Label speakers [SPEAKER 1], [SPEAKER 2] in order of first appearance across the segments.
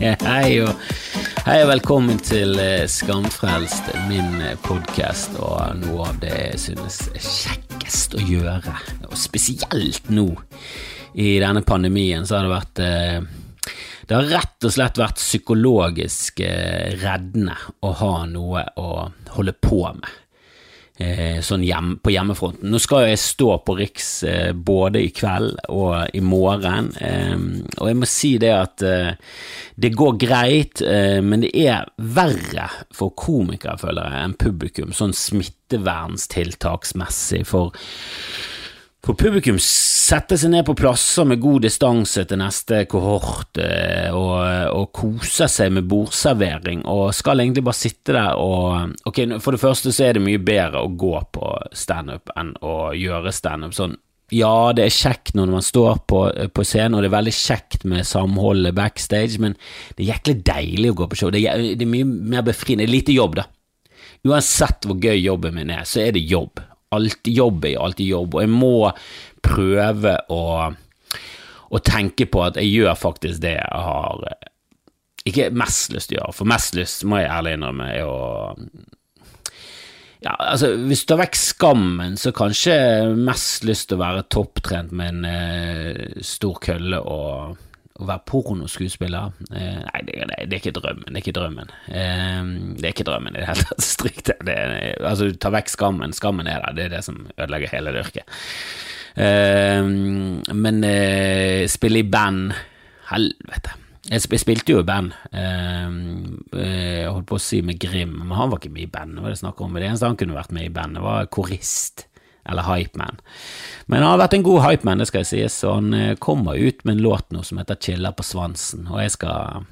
[SPEAKER 1] Hei og, hei og velkommen til eh, Skamfrelst, min podkast og noe av det jeg synes er kjekkest å gjøre. Og spesielt nå i denne pandemien så har det vært eh, Det har rett og slett vært psykologisk eh, reddende å ha noe å holde på med eh, sånn hjem, på hjemmefronten. Nå skal jeg stå på Riks eh, både i kveld og i morgen, eh, og jeg må si det at eh, det går greit, eh, men det er verre for komikere, føler jeg, enn publikum, sånn smittevernstiltaksmessig. For for publikum setter seg ned på plasser med god distanse til neste kohort eh, og, og koser seg med bordservering, og skal egentlig bare sitte der og Ok, for det første så er det mye bedre å gå på standup enn å gjøre standup sånn. Ja, det er kjekt når man står på, på scenen, og det er veldig kjekt med samholdet backstage, men det er jæklig deilig å gå på show. Det er, det er mye mer befriende. Det er Lite jobb, da. Uansett hvor gøy jobben min er, så er det jobb alltid jobb er alltid jobb, og jeg må prøve å, å tenke på at jeg gjør faktisk det jeg har ikke mest lyst til å gjøre, for mest lyst, må jeg ærlig innrømme, er å ja, altså, Hvis du tar vekk skammen, så kanskje mest lyst til å være topptrent med en eh, stor kølle og å være pornoskuespiller eh, Nei, det, det, det, er ikke drømmen. Det er ikke drømmen. Eh, det er ikke drømmen i det hele tatt. Strikt. Det, altså, ta vekk skammen. Skammen er der. Det er det som ødelegger hele det yrket. Eh, men eh, spille i band Helvete. Jeg, jeg spilte jo i band. Eh, jeg holdt på å si med Grim, men han var ikke med i band. Det var det snakk om? Det eneste han kunne vært med i band, det var korist eller hypeman. Men han har vært en god hypeman, det skal jeg sies, og han eh, kommer ut med en låt nå som heter Chiller på svansen, og jeg skal,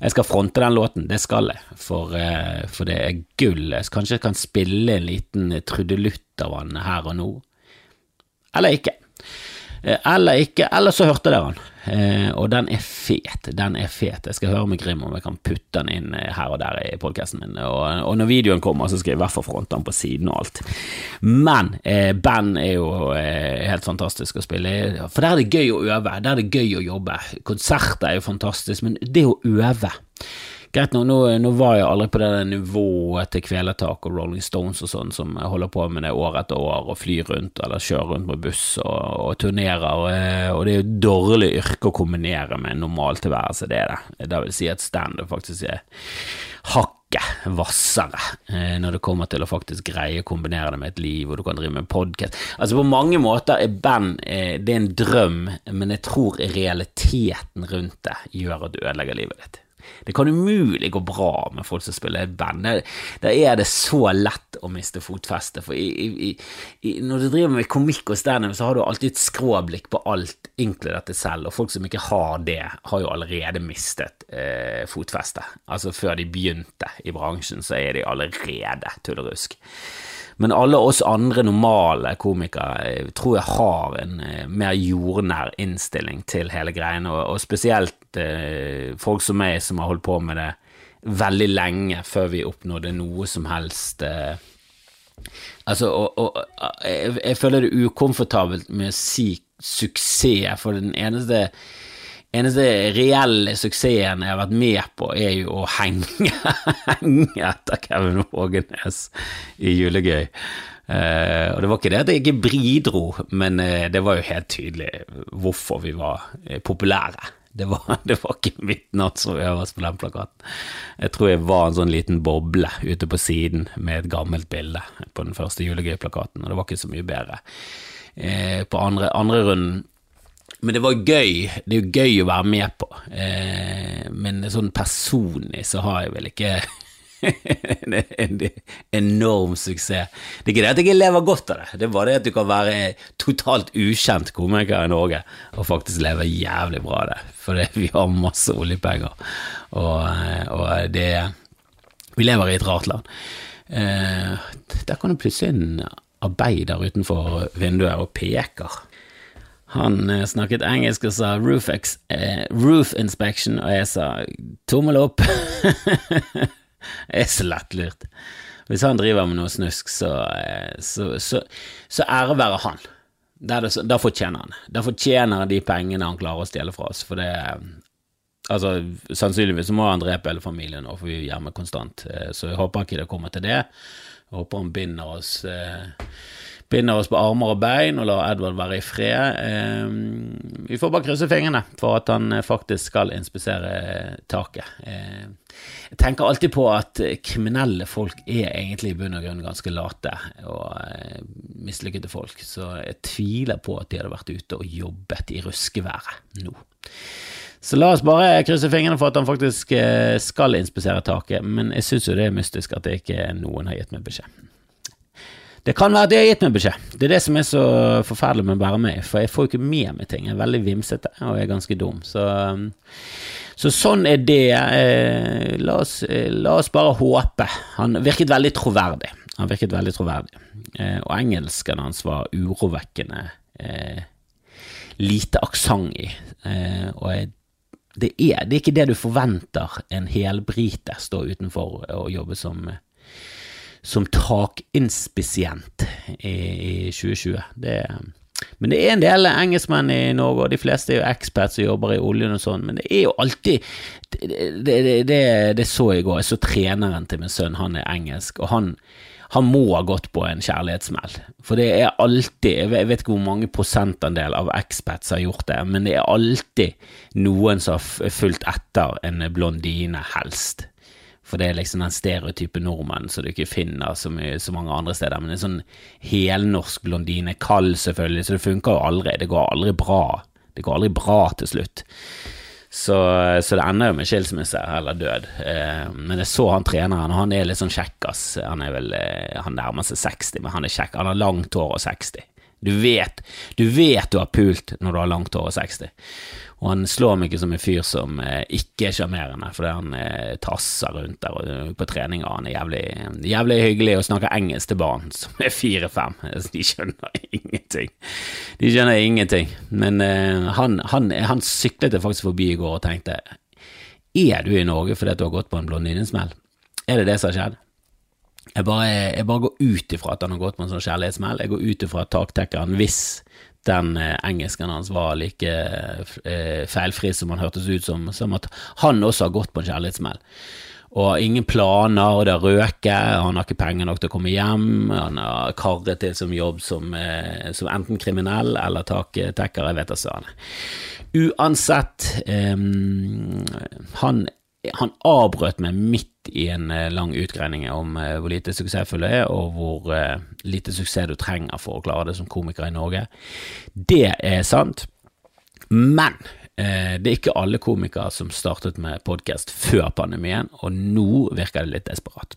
[SPEAKER 1] jeg skal fronte den låten, det skal jeg, for, eh, for det er gull. Jeg kanskje jeg kan spille en liten trudelutt av han her og nå, eller ikke. Eh, eller ikke, eller så hørte dere han. Eh, og den er fet. Den er fet. Jeg skal høre med Grim om jeg kan putte den inn eh, her og der i podkasten min. Og, og, når videoen kommer, så skal jeg i hvert fall fronte den på siden og alt. Men eh, band er jo eh, helt fantastisk å spille for der er det gøy å øve. Der er det gøy å jobbe. Konserter er jo fantastisk, men det å øve Greit nå, nå, nå, var jeg aldri på det nivået til Kvelertak og Rolling Stones og sånn som jeg holder på med det år etter år og flyr rundt eller kjører rundt med buss og, og turnerer, og, eh, og, det er jo dårlig yrke å kombinere med en normal tilværelse, det er det. Det vil si at standup faktisk er hakket hvassere eh, når det kommer til å faktisk greie å kombinere det med et liv, og du kan drive med podkast. Altså På mange måter er band eh, det er en drøm, men jeg tror realiteten rundt det gjør at du ødelegger livet ditt. Det kan umulig gå bra med folk som spiller et band. Der er det så lett å miste fotfestet. For i, i, i, når du driver med komikk og standup, så har du alltid et skråblikk på alt, inkludert deg selv. Og folk som ikke har det, har jo allerede mistet eh, fotfestet. Altså før de begynte i bransjen, så er de allerede tullerusk. Men alle oss andre normale komikere eh, tror jeg har en eh, mer jordnær innstilling til hele greiene, og, og spesielt eh, folk som meg som har holdt på med det veldig lenge før vi oppnådde noe som helst eh, Altså, og, og jeg, jeg, føler det ukomfortabelt med å si suksess, for den eneste eneste reelle suksessen jeg har vært med på, er jo å henge, henge etter Kevin Vågenes i Julegøy. Uh, og det var ikke det at jeg ikke bidro, men uh, det var jo helt tydelig hvorfor vi var uh, populære. Det var, det var, ikke mitt natt som øverst på den plakaten. Jeg tror jeg var en sånn liten boble ute på siden med et gammelt bilde på den første Julegøy-plakaten, og det var ikke så mye bedre. på andre, andre runden men det var gøy. Det er jo gøy å være med på. Eh, men sånn personlig så har jeg vel ikke en, en, enorm suksess. Det er ikke det at jeg lever godt av det, det er bare det at du kan være totalt ukjent komiker i Norge og faktisk leve jævlig bra av det, fordi vi har masse oljepenger, og, og det Vi lever i et rart land. Eh, der kan det plutselig en arbeider utenfor vinduet og peker. Han eh, snakket engelsk og sa roof, eh, roof inspection, og jeg sa tommel opp. jeg er så lettlurt. Hvis han driver med noe snusk, så, eh, så, så, så ære være han. Da fortjener han Da fortjener han de pengene han klarer å stjele fra oss, for det Altså, Sannsynligvis må han drepe hele familien nå, for vi er hjemme konstant, eh, så jeg håper ikke det kommer til det. Jeg håper han binder oss eh, binder oss på armer og bein og lar Edward være i fred. Eh, vi får bare krysse fingrene for at han eh, faktisk skal inspisere taket. Eh, jeg tenker alltid på at kriminelle folk er egentlig i bunn og grunn ganske late og eh, mislykkede folk, så jeg tviler på at de hadde vært ute og jobbet i ruskeværet nå. Så la oss bare krysse fingrene for at han faktisk eh, skal inspisere taket, men jeg syns jo det er mystisk at det ikke noen har gitt meg beskjed. Det kan være at de har gitt meg beskjed. Det er det som er så forferdelig med å bære med, for jeg får jo ikke med meg ting. Jeg er veldig vimsete og jeg er ganske dum. Så, um, så sånn er det. Eh, la oss, eh, la oss, bare håpe. Han virket veldig troverdig. Han virket veldig troverdig. Eh, og engelsken hans var urovekkende lite aksent i. og det er, det er, ikke det du forventer en helbrite stå utenfor og jobbe som som takinspisient i, i 2020. Det, men det er en del engelskmenn i Norge, og de fleste er jo expats som jobber i oljen og sånn, men det er jo alltid Det, det, det så jeg i går. Jeg så treneren til min sønn, han er engelsk, og han han må ha gått på en kjærlighetssmell. For det er alltid, jeg vet ikke hvor mange prosentandel av expats har gjort det, men det er alltid noen som har fulgt etter en blondine, helst. For det er liksom den stereotype nordmenn som du ikke finner så, mye, så mange andre steder. Men en sånn helnorsk blondine, kald selvfølgelig, så det funker jo aldri. Det går aldri bra. Det går aldri bra til slutt. Så, så det ender jo med skilsmisse eller død. Eh, men jeg så han treneren, og han er litt sånn kjekkas. Han er vel eh, Han nærmer seg 60, men han er kjekk. Han har langt hår og 60. Du vet, du vet du har pult når du har langt hår og 60. Og han slår meg ikke som en fyr som eh, ikke er sjarmerende, fordi han eh, tasser rundt der eh, på trening, og han er jævlig, jævlig hyggelig og snakker engelsk til barn som er fire-fem. De skjønner ingenting. De skjønner ingenting. Men han, han, han syklet faktisk forbi i går og tenkte Er du i Norge fordi du har gått på en blondinesmell? Er det det som har skjedd? Jeg bare, jeg bare, går ut ifra at han har gått på en sånn kjærlighetssmell. Jeg går ut ifra at taktekkeren, hvis den eh, engelsken hans var like eh, feilfri som han hørtes ut som, som at han også har gått på en kjærlighetssmell. Og ingen planer, og det har røket, han har ikke penger nok til å komme hjem, han har karret til som jobb som, eh, som enten kriminell eller taktekker, jeg vet da søren. Uansett, eh, han han avbrøt meg midt i en eh, lang utgreining om eh, hvor lite suksessfull det er, og hvor uh, lite suksess du trenger for å klare det som komiker i Norge. Det er sant, men det er ikke alle komikere som startet med podkast før pandemien, og nå virker det litt desperat.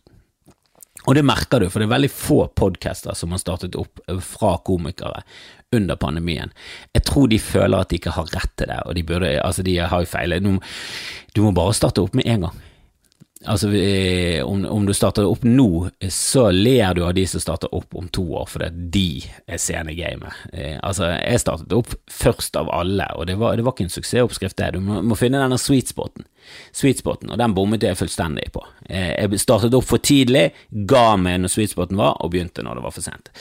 [SPEAKER 1] Og det merker du, for det er veldig få podcaster som har startet opp fra komikere under pandemien. Jeg tror de føler at de ikke har rett til det, og de burde, altså de har jo feil. Du må bare starte opp med en gang. Altså, om, om, du starter opp nå, så ler du av de som starter opp om to år, fordi de er sene i gamet. Eh, altså, jeg startet opp først av alle, og det var, det var ikke en suksessoppskrift, det. Du må, må finne denne sweet spoten. Sweet spoten, og den bommet jeg fullstendig på. Eh, jeg startet opp for tidlig, ga meg når sweet spoten var, og begynte når det var for sent.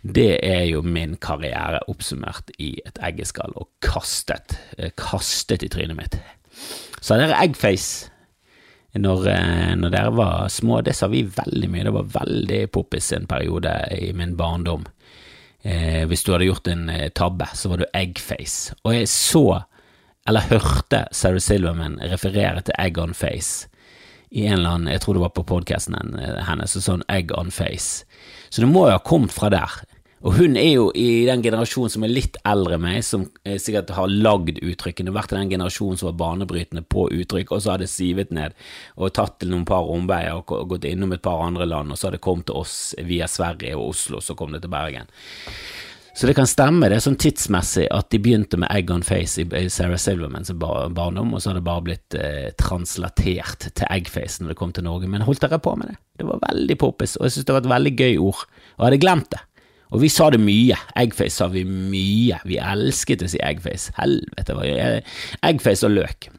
[SPEAKER 1] Det er jo min karriere oppsummert i et eggeskall og kastet, eh, kastet i trynet mitt. Så det er eggface når, eh, når, dere var små. Det sa vi veldig mye. Det var veldig poppis en periode i min barndom. Eh, hvis du hadde gjort en eh, tabbe, så var du eggface. Og jeg så, eller hørte, Sarah Silverman referere til egg on face i en eller annen Jeg tror det var på podkasten hennes, sånn egg on face. Så det må jo ha kommet fra der. Og hun er jo i den generasjonen som er litt eldre enn meg, som sikkert har lagd uttrykkene, vært i den generasjonen som var banebrytende på uttrykk, og så har det sivet ned og tatt til noen par omveier og gått innom et par andre land, og så har det kommet til oss via Sverige og Oslo, så kom det til Bergen. Så det kan stemme, det er sånn tidsmessig at de begynte med Egg on Face i Sarah Silvermans barndom, og så har det bare blitt eh, translatert til Eggface når det kom til Norge. Men holdt dere på med det? Det var veldig poppis, og jeg synes det var et veldig gøy ord, og jeg hadde glemt det. Og vi sa det mye. Eggface sa vi mye. Vi elsket å si eggface. Helvete, hva Eggface og løk.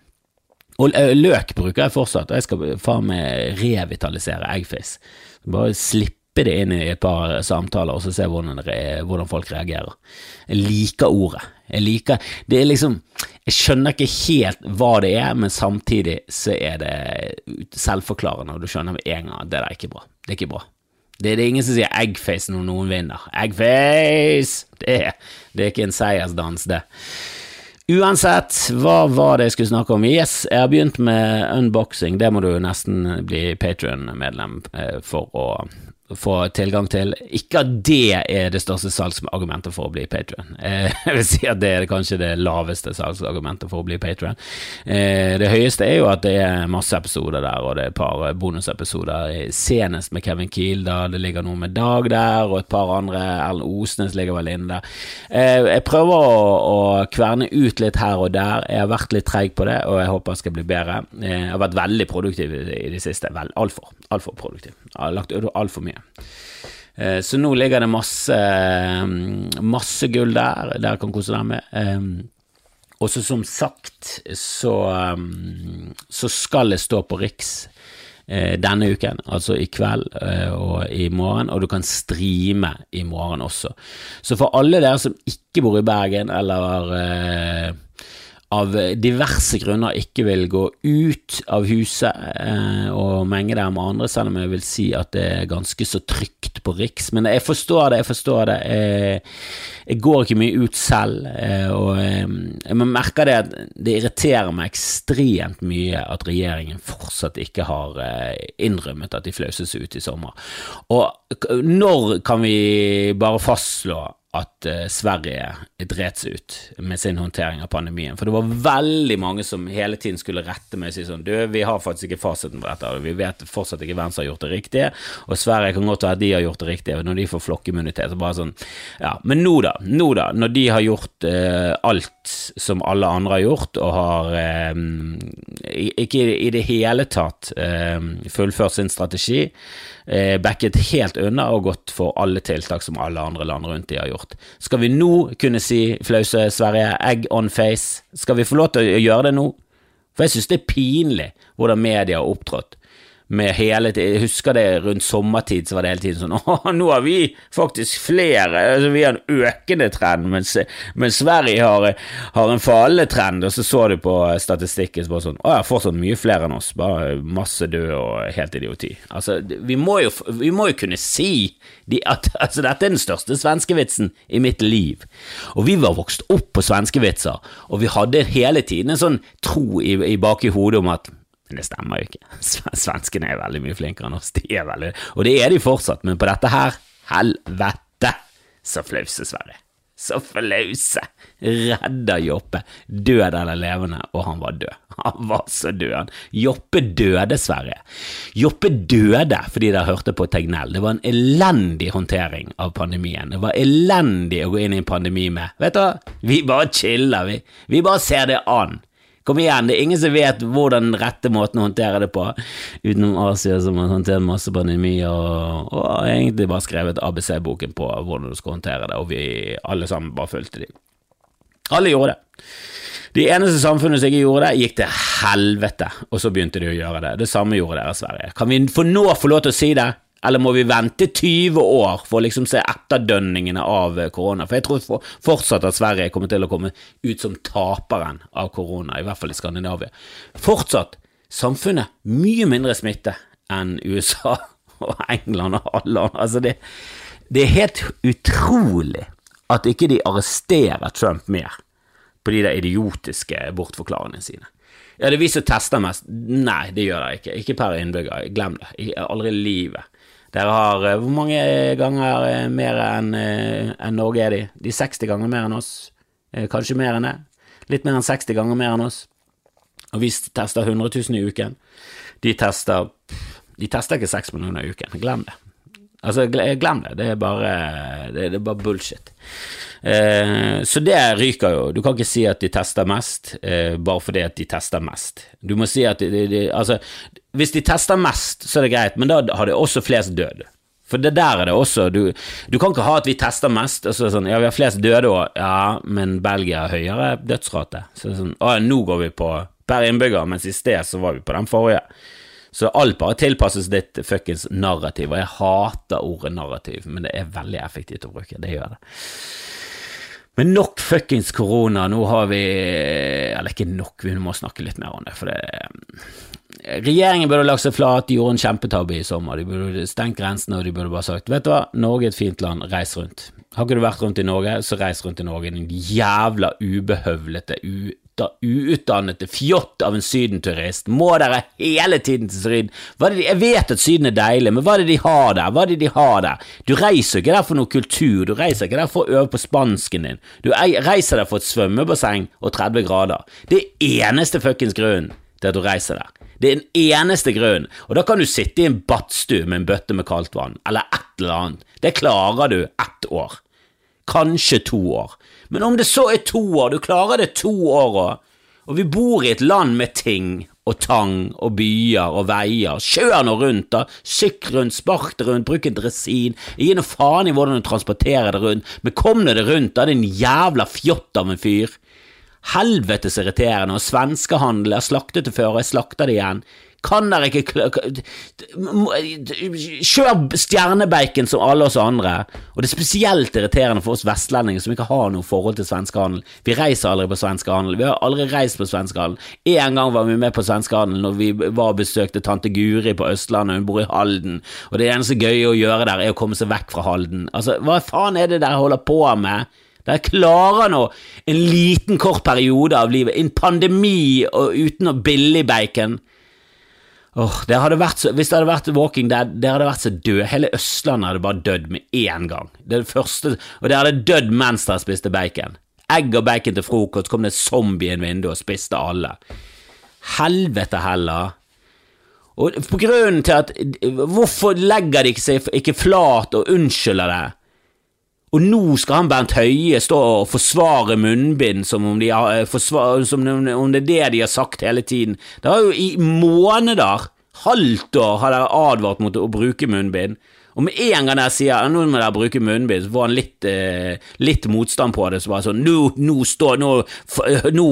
[SPEAKER 1] Og løk bruker jeg fortsatt, og jeg skal faen meg revitalisere eggface. Bare slippe det inn i et par samtaler, og så se hvordan, hvordan folk reagerer. Jeg liker ordet. Jeg liker Det er liksom Jeg skjønner ikke helt hva det er, men samtidig så er det selvforklarende, og du skjønner med en gang at det der er ikke bra. Det er ikke bra. Det, er det ingen som sier eggface når noen vinner. Eggface! Det, det er ikke en seiersdans, det. Uansett, hva var det jeg skulle snakke om? Yes, jeg har begynt med unboxing. Det må du nesten bli Patrion-medlem eh, for å få tilgang til. Ikke at det er det største salgsargumentet for å bli patrion. Eh, jeg vil si at det er kanskje det laveste salgsargumentet for å bli patrion. Eh, det høyeste er jo at det er masse episoder der, og det er et par bonusepisoder. Senest med Kevin Kiel, da det ligger noe med Dag der, og et par andre. Erlend Osnes ligger vel inne der. Eh, jeg prøver å, kverne ut litt her og der. Jeg har vært litt treig på det, og jeg håper jeg skal bli bedre. Jeg har vært veldig produktiv i det siste. Vel, altfor. Altfor produktiv. Jeg har lagt altfor mye. Eh, så nå ligger det masse, mm, masse gull der, dere kan kose dere med. Eh, og så som sagt, så, mm, så skal jeg stå på Riks eh, denne uken, altså i kveld og i morgen, og du kan streame i morgen også. Så for alle dere som ikke bor i Bergen, eller av diverse grunner ikke vil gå ut av huset eh, og menge der med andre, selv om jeg vil si at det er ganske så trygt på Riks. Men jeg forstår det, jeg forstår det. Jeg, jeg går ikke mye ut selv, eh, og jeg, jeg merker det at det irriterer meg ekstremt mye at regjeringen fortsatt ikke har eh, innrømmet at de flauses ut i sommer. Og når kan vi bare fastslå at uh, Sverige dret seg ut med sin håndtering av pandemien. For det var veldig mange som hele tiden skulle rette meg og si sånn Du, vi har faktisk ikke fasiten på dette, og vi vet fortsatt ikke hvem som har gjort det riktige, og Sverige kan godt være at de har gjort det riktige, når de får flokkimmunitet. bare sånn, ja, Men nå, da. Nå, da. Når de har gjort uh, alt som alle andre har gjort, og har um, ikke i det hele tatt um, fullført sin strategi, uh, backet helt unna og gått for alle tiltak som alle andre land rundt de har gjort. Skal vi nå kunne si flause Sverige, egg on face? Skal vi få lov til å gjøre det nå? For jeg synes det er pinlig hvordan media har opptrådt med hele Jeg husker det rundt sommertid, så var det hele tiden sånn Å, nå har vi faktisk flere, altså vi har en økende trend, mens, mens Sverige har, har, en fallende trend. Og så så du på statistikken så bare sånn Å ja, fortsatt mye flere enn oss, bare masse døde og helt idioti. Altså, vi må jo, vi må jo kunne si de, at altså, dette er den største svenskevitsen i mitt liv. Og vi var vokst opp på svenskevitser, og vi hadde hele tiden en sånn tro i, i bak i hodet om at men det stemmer jo ikke. Svenskene er veldig mye flinkere enn oss, de er veldig Og det er de fortsatt, men på dette her, helvete, så flause Sverre. Så flause! Redda Joppe, død eller levende, og han var død. Han var så død, han. Joppe døde, Sverre. Joppe døde fordi dere hørte på Tegnell. Det var en elendig håndtering av pandemien. Det var elendig å gå inn i en pandemi med. Vet du, vi bare chiller, vi. Vi bare ser det an. Kom igjen, det er ingen som vet hvordan den rette måten å håndtere det på, utenom Asia, som har håndtert masse pandemi og, og egentlig bare skrevet ABC-boken på hvordan du skal håndtere det, og vi alle sammen bare fulgte dem. Alle gjorde det. De eneste samfunnet som ikke gjorde det, gikk til helvete, og så begynte de å gjøre det. Det samme gjorde dere Sverige. Kan vi for nå få lov til å si det? Eller må vi vente 20 år for å liksom se etterdønningene av korona? For jeg tror fortsatt at Sverige kommer til å komme ut som taperen av korona, i hvert fall i Skandinavia. Fortsatt samfunnet mye mindre smitte enn USA og England og alle andre. Altså det, det er helt utrolig at ikke de arresterer Trump mer på de der idiotiske bortforklaringene sine. Ja, det er vi som tester mest. Nei, det gjør de ikke. Ikke per innbygger. Glem det. Aldri i livet. Dere har eh, Hvor mange ganger eh, mer enn eh, en Norge er de? De er 60 ganger mer enn oss. Kanskje mer enn det. Litt mer enn 60 ganger mer enn oss. Og vi tester 100 000 i uken. De tester De tester ikke 6 millioner i uken. Glem det. Altså, glem det. Det er bare, det, er bare bullshit. Eh, så det ryker jo. Du kan ikke si at de tester mest eh, bare fordi at de tester mest. Du må si at de, de, Altså, hvis de tester mest, så er det greit, men da har det også flest døde. For det der er det også du, du, kan ikke ha at vi tester mest, og så er det sånn Ja, vi har flest døde òg, ja, men Belgia har høyere dødsrate. Så det er sånn Å, nå går vi på per innbygger, mens i sted så var vi på den forrige. Så alt bare tilpasses ditt fuckings narrativ, og jeg hater ordet narrativ, men det er veldig effektivt å bruke. Det gjør det. Men nok fuckings korona, nå har vi Eller ikke nok, vi må snakke litt mer om det, for det Regjeringen burde lagt seg flat, de gjorde en kjempetabbe i sommer. De burde stengt grensene, og de burde bare sagt vet du hva, Norge er et fint land, reis rundt. Har ikke du vært rundt i Norge, så reis rundt i Norge, din jævla ubehøvlete, uutdannede fjott av en sydenturist. Må dere hele tiden til Syden? De, jeg vet at Syden er deilig, men hva er det de har der? Hva er det de har der? Du reiser ikke der for noe kultur, du reiser ikke der for å øve på spansken din. Du reiser der for et svømmebasseng og 30 grader. Det er eneste fuckings grunnen til at du reiser der. Det er den eneste grunnen, og da kan du sitte i en badstue med en bøtte med kaldt vann, eller et eller annet. Det klarer du ett år. Kanskje to år. Men om det så er to år, du klarer det to år òg, og vi bor i et land med ting og tang og byer og veier, kjør nå rundt, da, sykk rundt, spark det rundt, bruk en dresin, gi noe faen i hvordan du transporterer det rundt, men kom nå det rundt, da, din jævla fjott av en fyr. Helvetes irriterende, og svenskehandel, jeg slaktet det før, og jeg slakter det igjen. Kan dere ikke Kjør stjernebacon som alle oss andre. Og det er spesielt irriterende for oss vestlendinger som ikke har noe forhold til svenskehandel. Vi reiser aldri på svenskehandel. Vi har aldri reist på svenskehandel. En gang var vi med på svenskehandel når vi var og besøkte tante Guri på Østlandet, hun bor i Halden, og det eneste gøye å gjøre der er å komme seg vekk fra Halden. Altså, hva faen er det dere holder på med? Dere klarer nå en liten, kort periode av livet, en pandemi og uten noe billig bacon. Oh, det hadde vært så, hvis det hadde vært Walking Dead, det hadde vært så død. Hele Østlandet hadde bare dødd med én gang. Det er det første, og det hadde dødd mens dere spiste bacon. Egg og bacon til frokost, kom det zombie i en vindu og spiste alle. Helvete heller. Og på grunnen til at Hvorfor legger de seg ikke flat og unnskylder det? Og nå skal han Bernt Høie stå og forsvare munnbind som om, de har, eh, forsvar, som om det er det de har sagt hele tiden. Det har jo i måneder, halvt år, har dere advart mot å bruke munnbind. Og med en gang jeg sier nå må dere bruke munnbind, så får han litt, eh, litt, motstand på det. Så bare sånn nå, nå, står, nå, nå,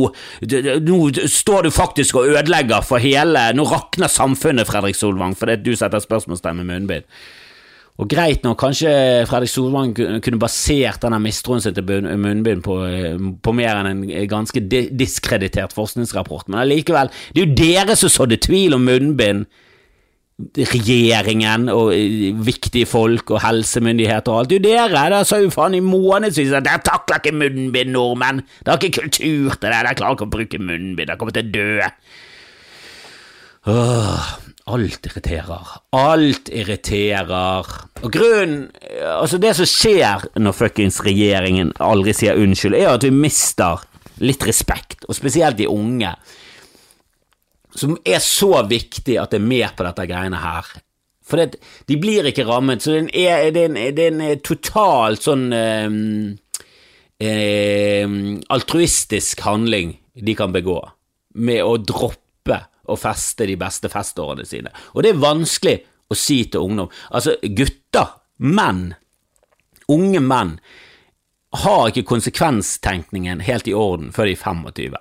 [SPEAKER 1] nå, står du faktisk og ødelegger for hele Nå rakner samfunnet, Fredrik Solvang, fordi du setter spørsmålstegn med munnbind. Og greit nok, kanskje Fredrik Solvang kunne basert denne mistroen sin til munnbind på, eh, på, mer enn en ganske diskreditert forskningsrapport, men allikevel, det er jo dere som sådde tvil om munnbind. Regjeringen og eh, viktige folk og helsemyndigheter og alt. Det er jo dere! Der sa jo faen i månedsvis at dere takler ikke munnbind, nordmenn! Dere har ikke kultur til det, dere klarer ikke å bruke munnbind, dere kommer til å dø. Åh, Alt irriterer. Alt irriterer. Og grunnen Altså, det som skjer når fuckings regjeringen aldri sier unnskyld, er at vi mister litt respekt, og spesielt de unge, som er så viktig at det er med på dette greiene her. For det, de blir ikke rammet, så det er, en, det er en, totalt sånn eh, eh, altruistisk handling de kan begå, med å droppe å feste de beste festårene sine. Og det er vanskelig å si til ungdom. Altså, gutter, menn, unge menn, har ikke konsekvenstenkningen helt i orden før de er 25.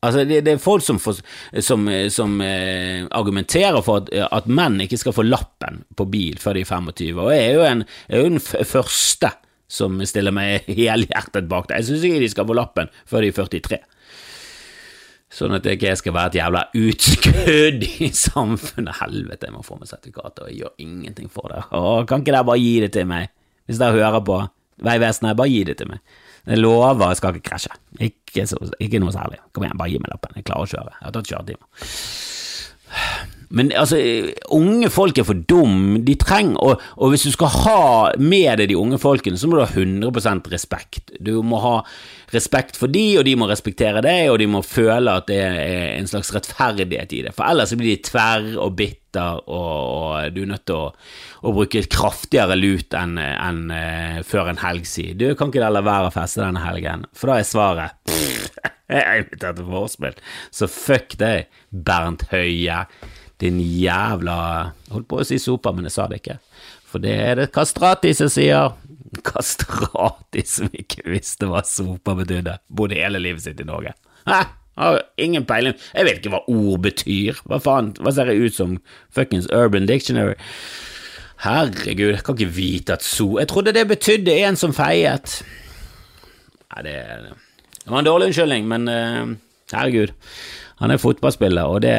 [SPEAKER 1] Altså, det, det er folk som, for, som, som eh, argumenterer for at, at, menn ikke skal få lappen på bil før de er 25, og jeg er jo, en, er jo den første som stiller meg helhjertet bak det. Jeg syns ikke de skal få lappen før de er 43. Sånn at jeg skal være et jævla utskudd i samfunnet. Helvete, jeg må få meg sertifikat, og jeg gjør ingenting for det. Åh, kan ikke dere bare gi det til meg? Hvis dere hører på Vegvesenet, bare gi det til meg. Jeg lover, jeg skal ikke krasje. Ikke, så, ikke noe særlig. Kom igjen, bare gi meg lappen. Jeg klarer å kjøre. Jeg har tatt kjøretimer. Men altså, unge folk er for dum. De trenger og, og hvis du skal ha med deg de unge folkene, så må du ha 100% respekt. Du må ha respekt for de, og de må respektere deg, og de må føle at det er en slags rettferdighet i det. For ellers blir de tverr og bitter, og, og, du er nødt til å, å bruke kraftigere lut enn en, uh, før en helg sier. Du, kan ikke det la være å feste denne helgen? For da er svaret pff, jeg er invitert til vorspiel, så fuck deg, Bernt Høie. Din jævla Holdt på å si sopa, men jeg sa det ikke. For det er det Kastrati som sier. Kastrati som ikke visste hva sopa betydde. Bodde hele livet sitt i Norge. Hæ? Har ingen peiling. Jeg vet ikke hva ord betyr. Hva faen? Hva ser jeg ut som? Fuckings Urban Dictionary? Herregud, jeg kan ikke vite at so Jeg trodde det betydde en som feiet. Nei, det, det var en dårlig unnskyldning, men uh, herregud. Han er fotballspiller, og det,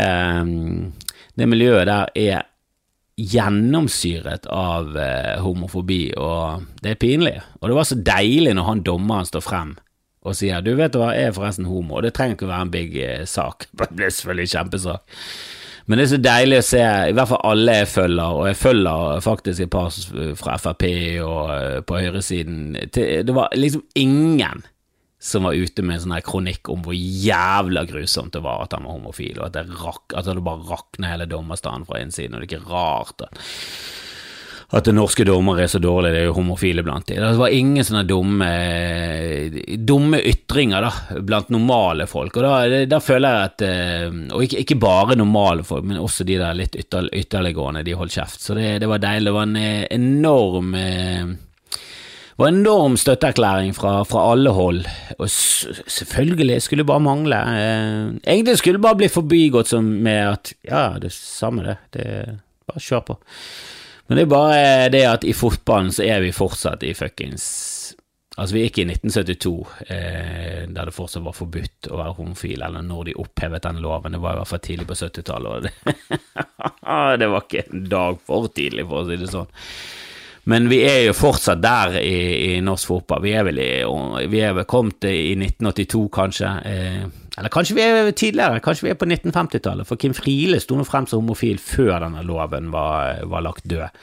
[SPEAKER 1] det miljøet der er gjennomsyret av eh, homofobi, og det er pinlig. Og det var så deilig når han dommeren står frem og sier du vet hva, jeg er forresten homo, og det trenger ikke være en big eh, sak. Det blir selvfølgelig kjempesak. Men det er så deilig å se, i hvert fall alle jeg følger, og jeg følger faktisk et par fra Frp og uh, på høyresiden Det var liksom ingen som var ute med en sånn her kronikk om hvor jævla grusomt det var at han var homofil, og at det, rak, at det bare rakna hele dommerstanden fra innsiden, og det er ikke rart at at norske dommere er så dårlige, det er jo homofile blant dem. Det var ingen sånne dumme, dumme ytringer da, blant normale folk, og da, da føler jeg at eh, Og ikke, ikke, bare normale folk, men også de der litt ytter, ytterliggående, de holdt kjeft. Så det, det, var deilig. Det var en eh, enorm eh, en enorm støtteerklæring fra, fra, alle hold, og selvfølgelig skulle det bare mangle. egentlig skulle det bare bli forbigått som med at ja, det er samme det, det bare kjør på. Men det er bare det at i fotballen så er vi fortsatt i fuckings Altså, vi gikk i 1972, eh, der det fortsatt var forbudt å være homofil, eller når de opphevet den loven. Det var i hvert fall tidlig på 70-tallet, og det, det var ikke en dag for tidlig, for å si det sånn. Men vi er jo fortsatt der i, i norsk fotball. Vi er vel, i, vi er vel kommet i 1982, kanskje. Eh, eller kanskje vi er tidligere, kanskje vi er på 1950-tallet. For Kim Friele sto nå frem som homofil før denne loven var, var lagt død.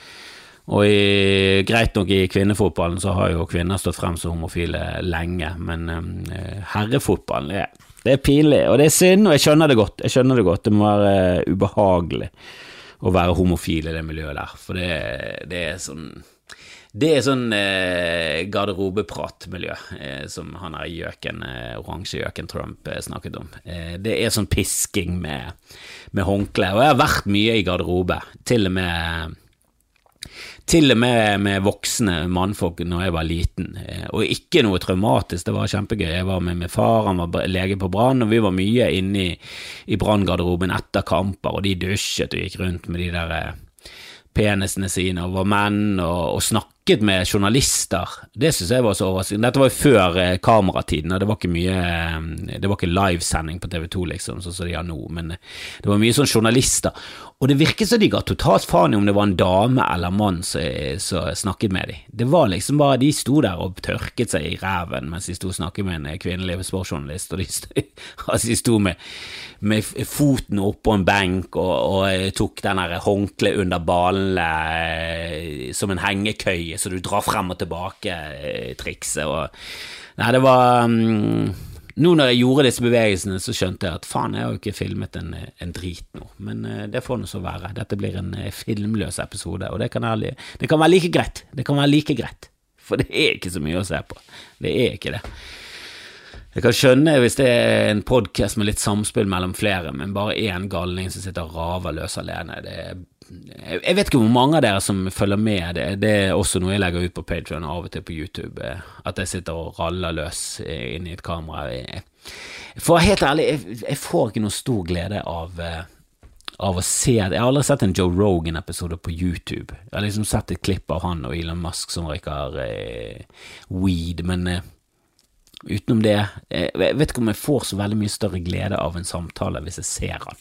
[SPEAKER 1] Og i, greit nok i kvinnefotballen så har jo kvinner stått frem som homofile lenge, men eh, herrefotballen er, det er pinlig, og det er synd, og jeg skjønner det godt. Jeg skjønner det godt, det må være eh, ubehagelig å være homofil i det miljøet der, for det, det er sånn det er sånn eh, garderobepratmiljø eh, som han her gjøken, eh, oransje gjøken Trump eh, snakket om. Eh, det er sånn pisking med, med håndkle. Og jeg har vært mye i garderobe, til og med til og med med voksne mannfolk når jeg var liten, eh, og ikke noe traumatisk, det var kjempegøy. Jeg var med min far, han var lege på Brann, og vi var mye inne i, i branngarderoben etter kamper, og de dusjet og gikk rundt med de der eh, penisene sine og var menn og, og snakket snakket med journalister. Det syns jeg var så overraskende. Dette var jo før eh, kameratiden, og det var ikke mye eh, Det var ikke livesending på TV2, liksom, sånn som de har nå, men eh, det var mye sånn journalister. Og det virket som de ga totalt faen i om det var en dame eller mann som, snakket med dem. Det var liksom bare De sto der og tørket seg i ræven mens de sto og snakket med en kvinnelig sportsjournalist, og de sto, altså de sto med, med foten oppå en benk og, og tok den håndkleet under ballene som en hengekøye så du drar frem og tilbake-trikset. Eh, Nei, det var um, Nå når jeg gjorde disse bevegelsene, så skjønte jeg at faen, jeg har jo ikke filmet en, en drit nå. Men uh, det får nå så være. Dette blir en filmløs episode, og det kan, jeg, det kan være like greit. Det kan være like greit. For det er ikke så mye å se på. Det er ikke det. Jeg kan skjønne hvis det er en podkast med litt samspill mellom flere, men bare én galning som sitter og raver løs alene. Er jeg vet ikke hvor mange av dere som følger med. Det, det er også noe jeg legger ut på Patrion og av og til på YouTube. Eh, at jeg sitter og raller løs eh, inni et kamera. For helt ærlig, jeg, får ikke noe stor glede av, eh, av å se. Jeg har aldri sett en Joe Rogan-episode på YouTube. Jeg har liksom sett et klipp av han og Elon Musk som røyker eh, weed, men eh, utenom det Jeg vet ikke om jeg får så veldig mye større glede av en samtale hvis jeg ser han.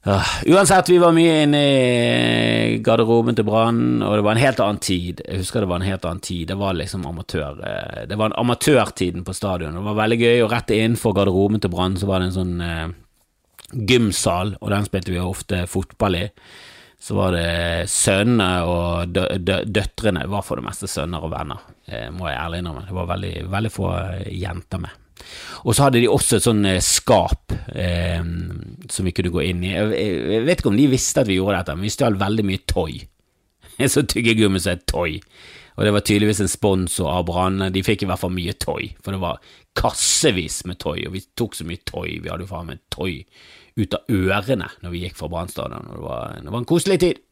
[SPEAKER 1] Uh, uansett, vi var mye inne i garderoben til Brann, og det var en helt annen tid. Jeg husker det var en helt annen tid. Det var liksom amatør uh, Det var en amatørtiden på stadion. Det var veldig gøy, og rett innenfor garderoben til Brann så var det en sånn uh, gymsal, og den spilte vi ofte fotball i. Så var det sønnene og dø dø døtrene, var for det meste sønner og venner, eh, må jeg ærlig innrømme. Det var veldig, veldig få jenter med. Og så hadde de også et sånn eh, skap eh, som vi kunne gå inn i. Jeg, jeg, vet ikke om de visste at vi gjorde dette, men vi stjal veldig mye toy. Så tyggegummi som er toy. Og det var tydeligvis en sponsor av Brann. De fikk i hvert fall mye tøy, for det var kassevis med tøy, og vi tok så mye tøy, Vi hadde jo faen meg tøy ut av ørene når vi gikk fra Brannstadion, og det var, det var en koselig tid.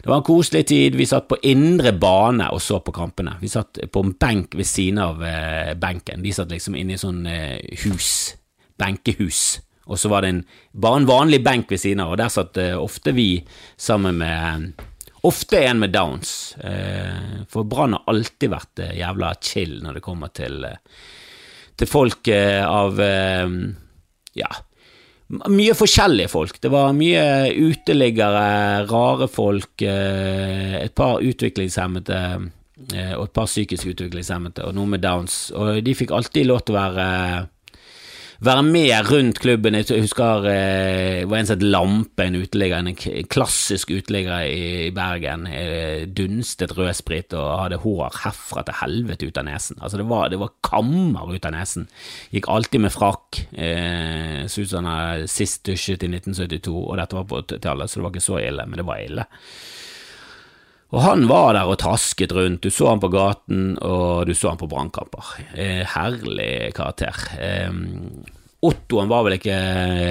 [SPEAKER 1] Det var en koselig tid. Vi satt på indre bane og så på kampene. Vi satt på en benk ved siden av eh, benken. De satt liksom inne i sånn eh, hus, benkehus. Og så var det en, bare en vanlig benk ved siden av, og der satt eh, ofte vi sammen med Ofte en med downs, eh, for Brann har alltid vært eh, jævla chill når det kommer til, eh, til folk av ja, mye forskjellige folk. Det var mye uteliggere, rare folk, et par utviklingshemmede og et par psykisk utviklingshemmede og noen med downs, og de fikk alltid lov til å være være med rundt klubben. Jeg husker eh, det var en som het Lampe, en uteligger, en klassisk uteligger i Bergen. Eh, dunstet rødsprit og hadde hår herfra til helvete ut av nesen. Altså det var, det var kammer ut av nesen. Gikk alltid med frakk. Eh, så ut som han sist dusjet i 1972, og dette var på 80-tallet, så det var ikke så ille, men det var ille. Og han var der og trasket rundt, du så han på gaten, og du så han på brannkamper. Eh, herlig karakter. Eh, Ottoen var vel ikke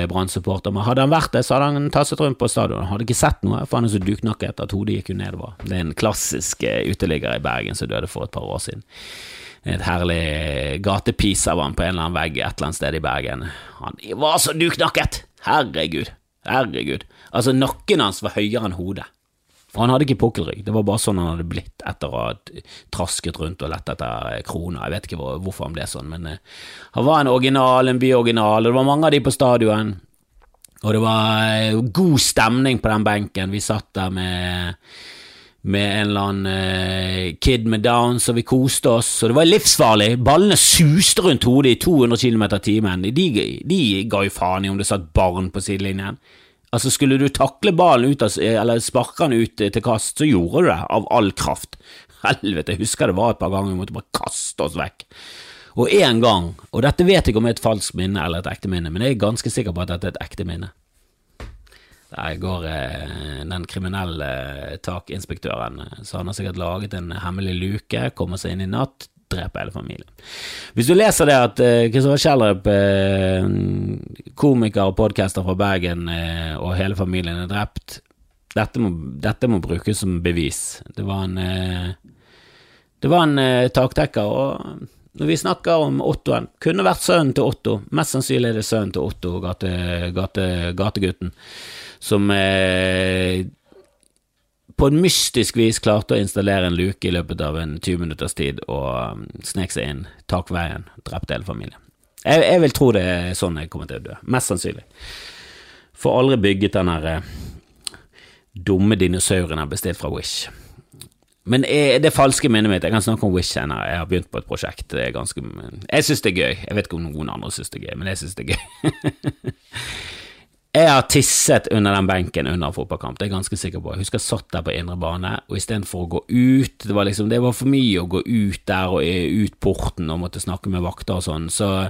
[SPEAKER 1] Brann-supporter, men hadde han vært det, så hadde han tasset rundt på stadion. Hadde ikke sett noe, for han er så duknakket at hodet gikk jo nedover. Det er en klassisk eh, uteligger i Bergen som døde for et par år siden. Et herlig gatepis av han på en eller annen vegg et eller annet sted i Bergen. Han var så duknakket! Herregud, herregud. Altså, nakken hans var høyere enn hodet. For han hadde ikke pukkelrygg, det var bare sånn han hadde blitt etter å ha trasket rundt og lett etter kroner. Jeg vet ikke hvorfor han ble sånn, men uh, han var en original, en byoriginal, og det var mange av de på stadion. Og det var uh, god stemning på den benken. Vi satt der med, med en eller annen uh, kid med downs, og vi koste oss, og det var livsfarlig. Ballene suste rundt hodet i 200 km i timen. De, de ga jo faen i om det satt barn på sidelinjen. Altså, skulle du takle ballen ut, eller sparke den ut til kast, så gjorde du det av all kraft. Helvete, jeg husker det var et par ganger vi måtte bare kaste oss vekk. Og én gang, og dette vet jeg om er et falskt minne eller et ekte minne, men jeg er ganske sikker på at dette er et ekte minne. Der går eh, den kriminelle takinspektøren, så han har sikkert laget en hemmelig luke, kommer seg inn i natt, drepe hele familien. Hvis du leser det at Kristoffer uh, Kjellrup, uh, komiker og podcaster fra Bergen, uh, og hele familien er drept, dette må, dette må, brukes som bevis. Det var en Det var en taktekker, og når vi snakker om Ottoen, kunne vært sønnen til Otto, mest sannsynlig er det sønnen til Otto, gate, gate, gategutten, som på en mystisk vis klarte å installere en luke i løpet av en 20 minutters tid og um, snek seg inn takveien, drepte hele familien. Jeg, jeg, vil tro det er sånn jeg kommer til å dø, mest sannsynlig. Får aldri bygget den der eh, dumme dinosauren jeg har bestilt fra Wish. Men er det falske minnet mitt Jeg kan snakke om Wish senere. Jeg har begynt på et prosjekt. Det er ganske, jeg syns det er gøy. Jeg vet ikke om noen andre syns det er gøy, men jeg syns det er gøy. Jeg har tisset under den benken under en fotballkamp, det er jeg ganske sikker på. Jeg husker jeg satt der på indre bane, og istedenfor å gå ut Det var liksom, det var for mye å gå ut der og ut porten og måtte snakke med vakter og sånn, så,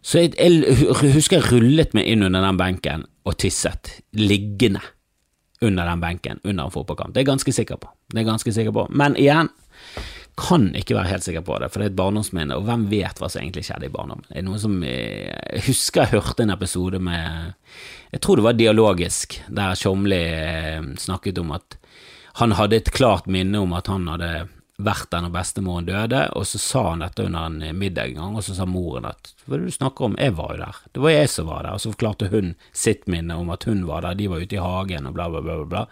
[SPEAKER 1] så jeg, jeg, husker jeg rullet meg inn under den benken og tisset, liggende under den benken under en fotballkamp. Det er jeg ganske sikker på. Det er jeg ganske sikker på. Men igjen, kan ikke være helt sikker på det, for det er et barndomsminne, og hvem vet hva som egentlig skjedde i barndommen? Er det noen som eh, Jeg husker jeg hørte en episode med Jeg tror det var dialogisk, der Tjomli eh, snakket om at han hadde et klart minne om at han hadde vært der når bestemoren døde, og så sa han dette under en middag en gang, og så sa moren at hva er det du snakker om, jeg var jo der, det var jeg som var der, og så forklarte hun sitt minne om at hun var der, de var ute i hagen og bla, bla, bla, bla.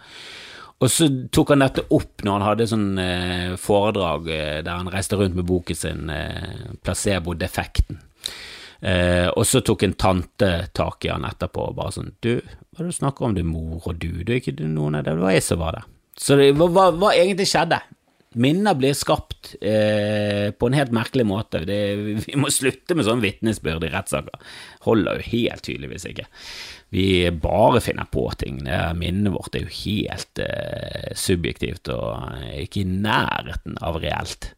[SPEAKER 1] Og så tok han dette opp når han hadde sånn eh, foredrag eh, der han reiste rundt med boken sin eh, Placebo-defekten. Eh, og så tok en tante tak i han etterpå og bare sånn Du, hva er det du snakker om, det er mor og du, det er ikke noen av det, det var jeg som var der. Så det, hva, hva egentlig skjedde? Minner blir skapt eh, på en helt merkelig måte. Det, vi må slutte med sånn vitnesbyrd i rettssaker. Holder jo helt tydeligvis ikke. Vi bare finner på ting. Minnet vårt er jo helt eh, subjektivt og ikke i nærheten av reelt.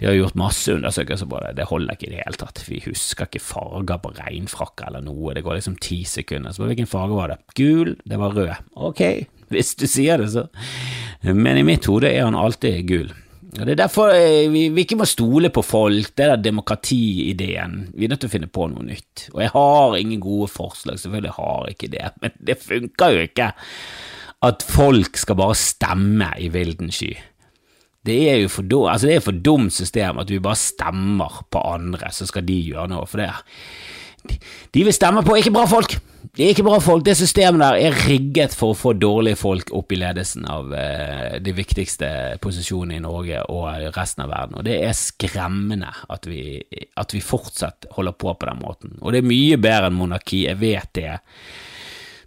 [SPEAKER 1] De har gjort masse undersøkelser på det, det holder ikke i det hele tatt. Vi husker ikke farger på regnfrakker eller noe, det går liksom ti sekunder. Så hvilken farge var det? Gul, det var rød. Ok, hvis du sier det, så. Men i mitt hode er han alltid gul. Og Det er derfor eh, vi, vi, ikke må stole på folk, det er demokratiideen. Vi er nødt til å finne på noe nytt. Og jeg har ingen gode forslag, selvfølgelig har jeg ikke det, men det funker jo ikke at folk skal bare stemme i vilden sky. Det er jo for, dum, altså det er for dumt system at vi bare stemmer på andre, så skal de gjøre noe. For det de vi stemmer på, ikke bra folk. Det er ikke bra folk. Det systemet der er rigget for å få dårlige folk opp i ledelsen av eh, de viktigste posisjonene i Norge og resten av verden. Og det er skremmende at vi, at vi fortsatt holder på på den måten. Og det er mye bedre enn monarki, jeg vet det.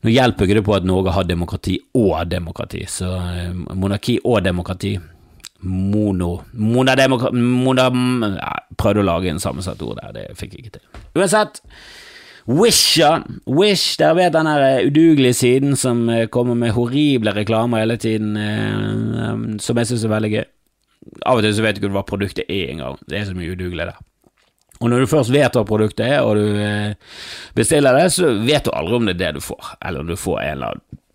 [SPEAKER 1] Nå hjelper ikke det på at Norge har demokrati og demokrati, så eh, monarki og demokrati Mono Monademokrati Mona, Prøvde å lage en sammensatt ord der, det fikk jeg ikke til. Uansett, Wish, ja. Wish, dere vet den der udugelige siden som eh, kommer med horrible reklamer hele tiden, eh, som jeg syns er veldig gøy. Av og til så vet du ikke hva produktet er engang. Det er så mye udugelig der. Og når du først vet hva produktet er, og du eh, bestiller det, så vet du aldri om det er det du får, eller om du får en eller annen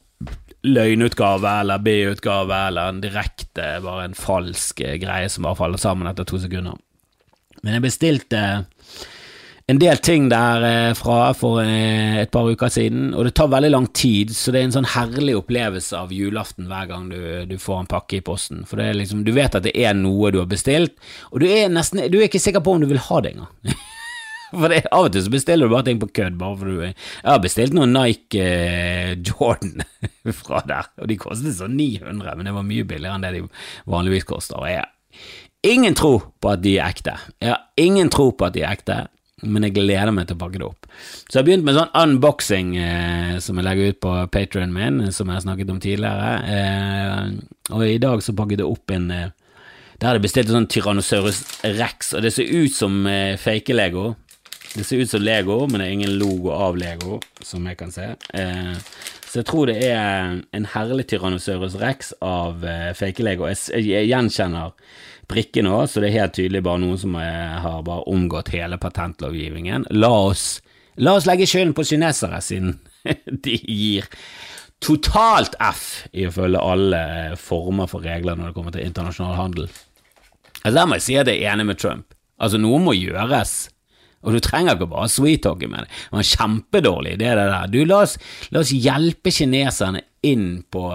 [SPEAKER 1] løgnutgave eller B-utgave eller en direkte, bare en falsk greie som bare faller sammen etter to sekunder. Men jeg bestilte en del ting derfra eh, for eh, et par uker siden, og det tar veldig lang tid, så det er en sånn herlig opplevelse av julaften hver gang du, du får en pakke i posten. For liksom, du vet at det er noe du har bestilt, og du er nesten Du er ikke sikker på om du vil ha det engang. For det, Av og til så bestiller du bare ting på kødd. bare for du Jeg har bestilt noen Nike eh, Jordan fra der, og de kostet sånn 900, men det var mye billigere enn det de vanligvis koster. Og jeg har ingen tro på at de er ekte. Jeg har ingen tro på at de er ekte men jeg gleder meg til å pakke det opp. Så jeg har begynt med sånn unboxing eh, som jeg legger ut på patrionen min, som jeg har snakket om tidligere. Eh, og i dag så pakket jeg opp en eh, Der hadde jeg bestilt en sånn Tyrannosaurus rex, og det ser ut som eh, fake-lego. Det ser ut som Lego, men det er ingen logo av Lego, som jeg kan se. Eh, så jeg tror det er en herlig Tyrannosaurus rex av eh, fake-lego. Jeg, jeg gjenkjenner prikke òg, så det er helt tydelig bare noen som har bare omgått hele patentlovgivningen. La oss, la oss legge skylden på kinesere, siden de gir totalt F i å følge alle former for regler når det kommer til internasjonal handel. Altså Der må jeg si at jeg er enig med Trump. Altså, noe må gjøres. Og du trenger ikke bare sweet-talkie med det. Det var kjempedårlig idé, det der. Du, la oss, la oss hjelpe kineserne inn på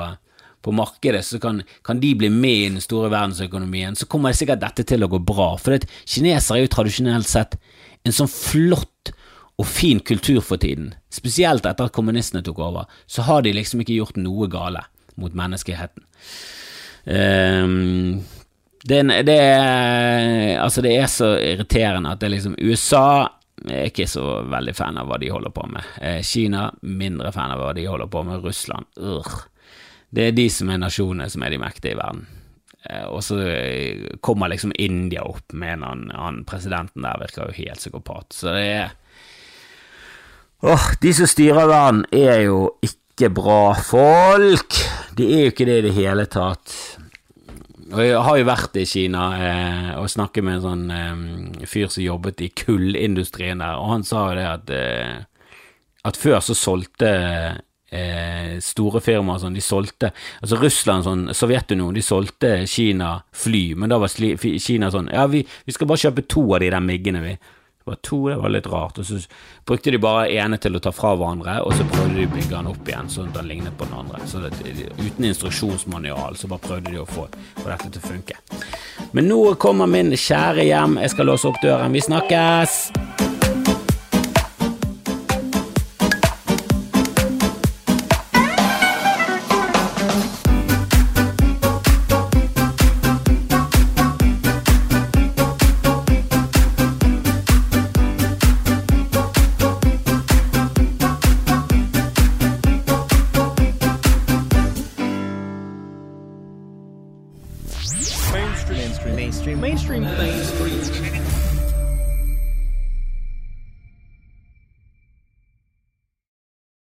[SPEAKER 1] på markedet, så kan, kan, de bli med i den store verdensøkonomien, så kommer sikkert dette til å gå bra. For det, kinesere er jo tradisjonelt sett en sånn flott og fin kultur for tiden. Spesielt etter at kommunistene tok over, så har de liksom ikke gjort noe gale mot menneskeheten. Um, det, det, altså det er så irriterende at det liksom USA er ikke så veldig fan av hva de holder på med. Eh, Kina mindre fan av hva de holder på med. Russland Urgh. Det er de som er nasjonene som er de mektige i verden. Eh, og så kommer liksom India opp med annen, annen presidenten der, virker jo helt psykopat. Så det er Åh, de som styrer verden, er jo ikke bra folk. De er jo ikke det i det hele tatt. Og Jeg har jo vært i Kina eh, og snakket med en sånn eh, fyr som jobbet i kullindustrien der, og han sa jo det at, eh, at før så solgte eh, store firmaer sånn, de solgte Altså Russland, sånn, Sovjetunionen, de solgte Kina fly, men da var Kina sånn Ja, vi, vi skal bare kjøpe to av de der miggene, vi. Det var to, det var litt rart. Og så brukte de bare ene til å ta fra hverandre, og så prøvde de å bygge den opp igjen sånn at den lignet på den andre. Så det, uten instruksjonsmanual så bare prøvde de å få, få dette til å funke. Men nå kommer min kjære hjem, jeg skal låse opp døren. Vi snakkes!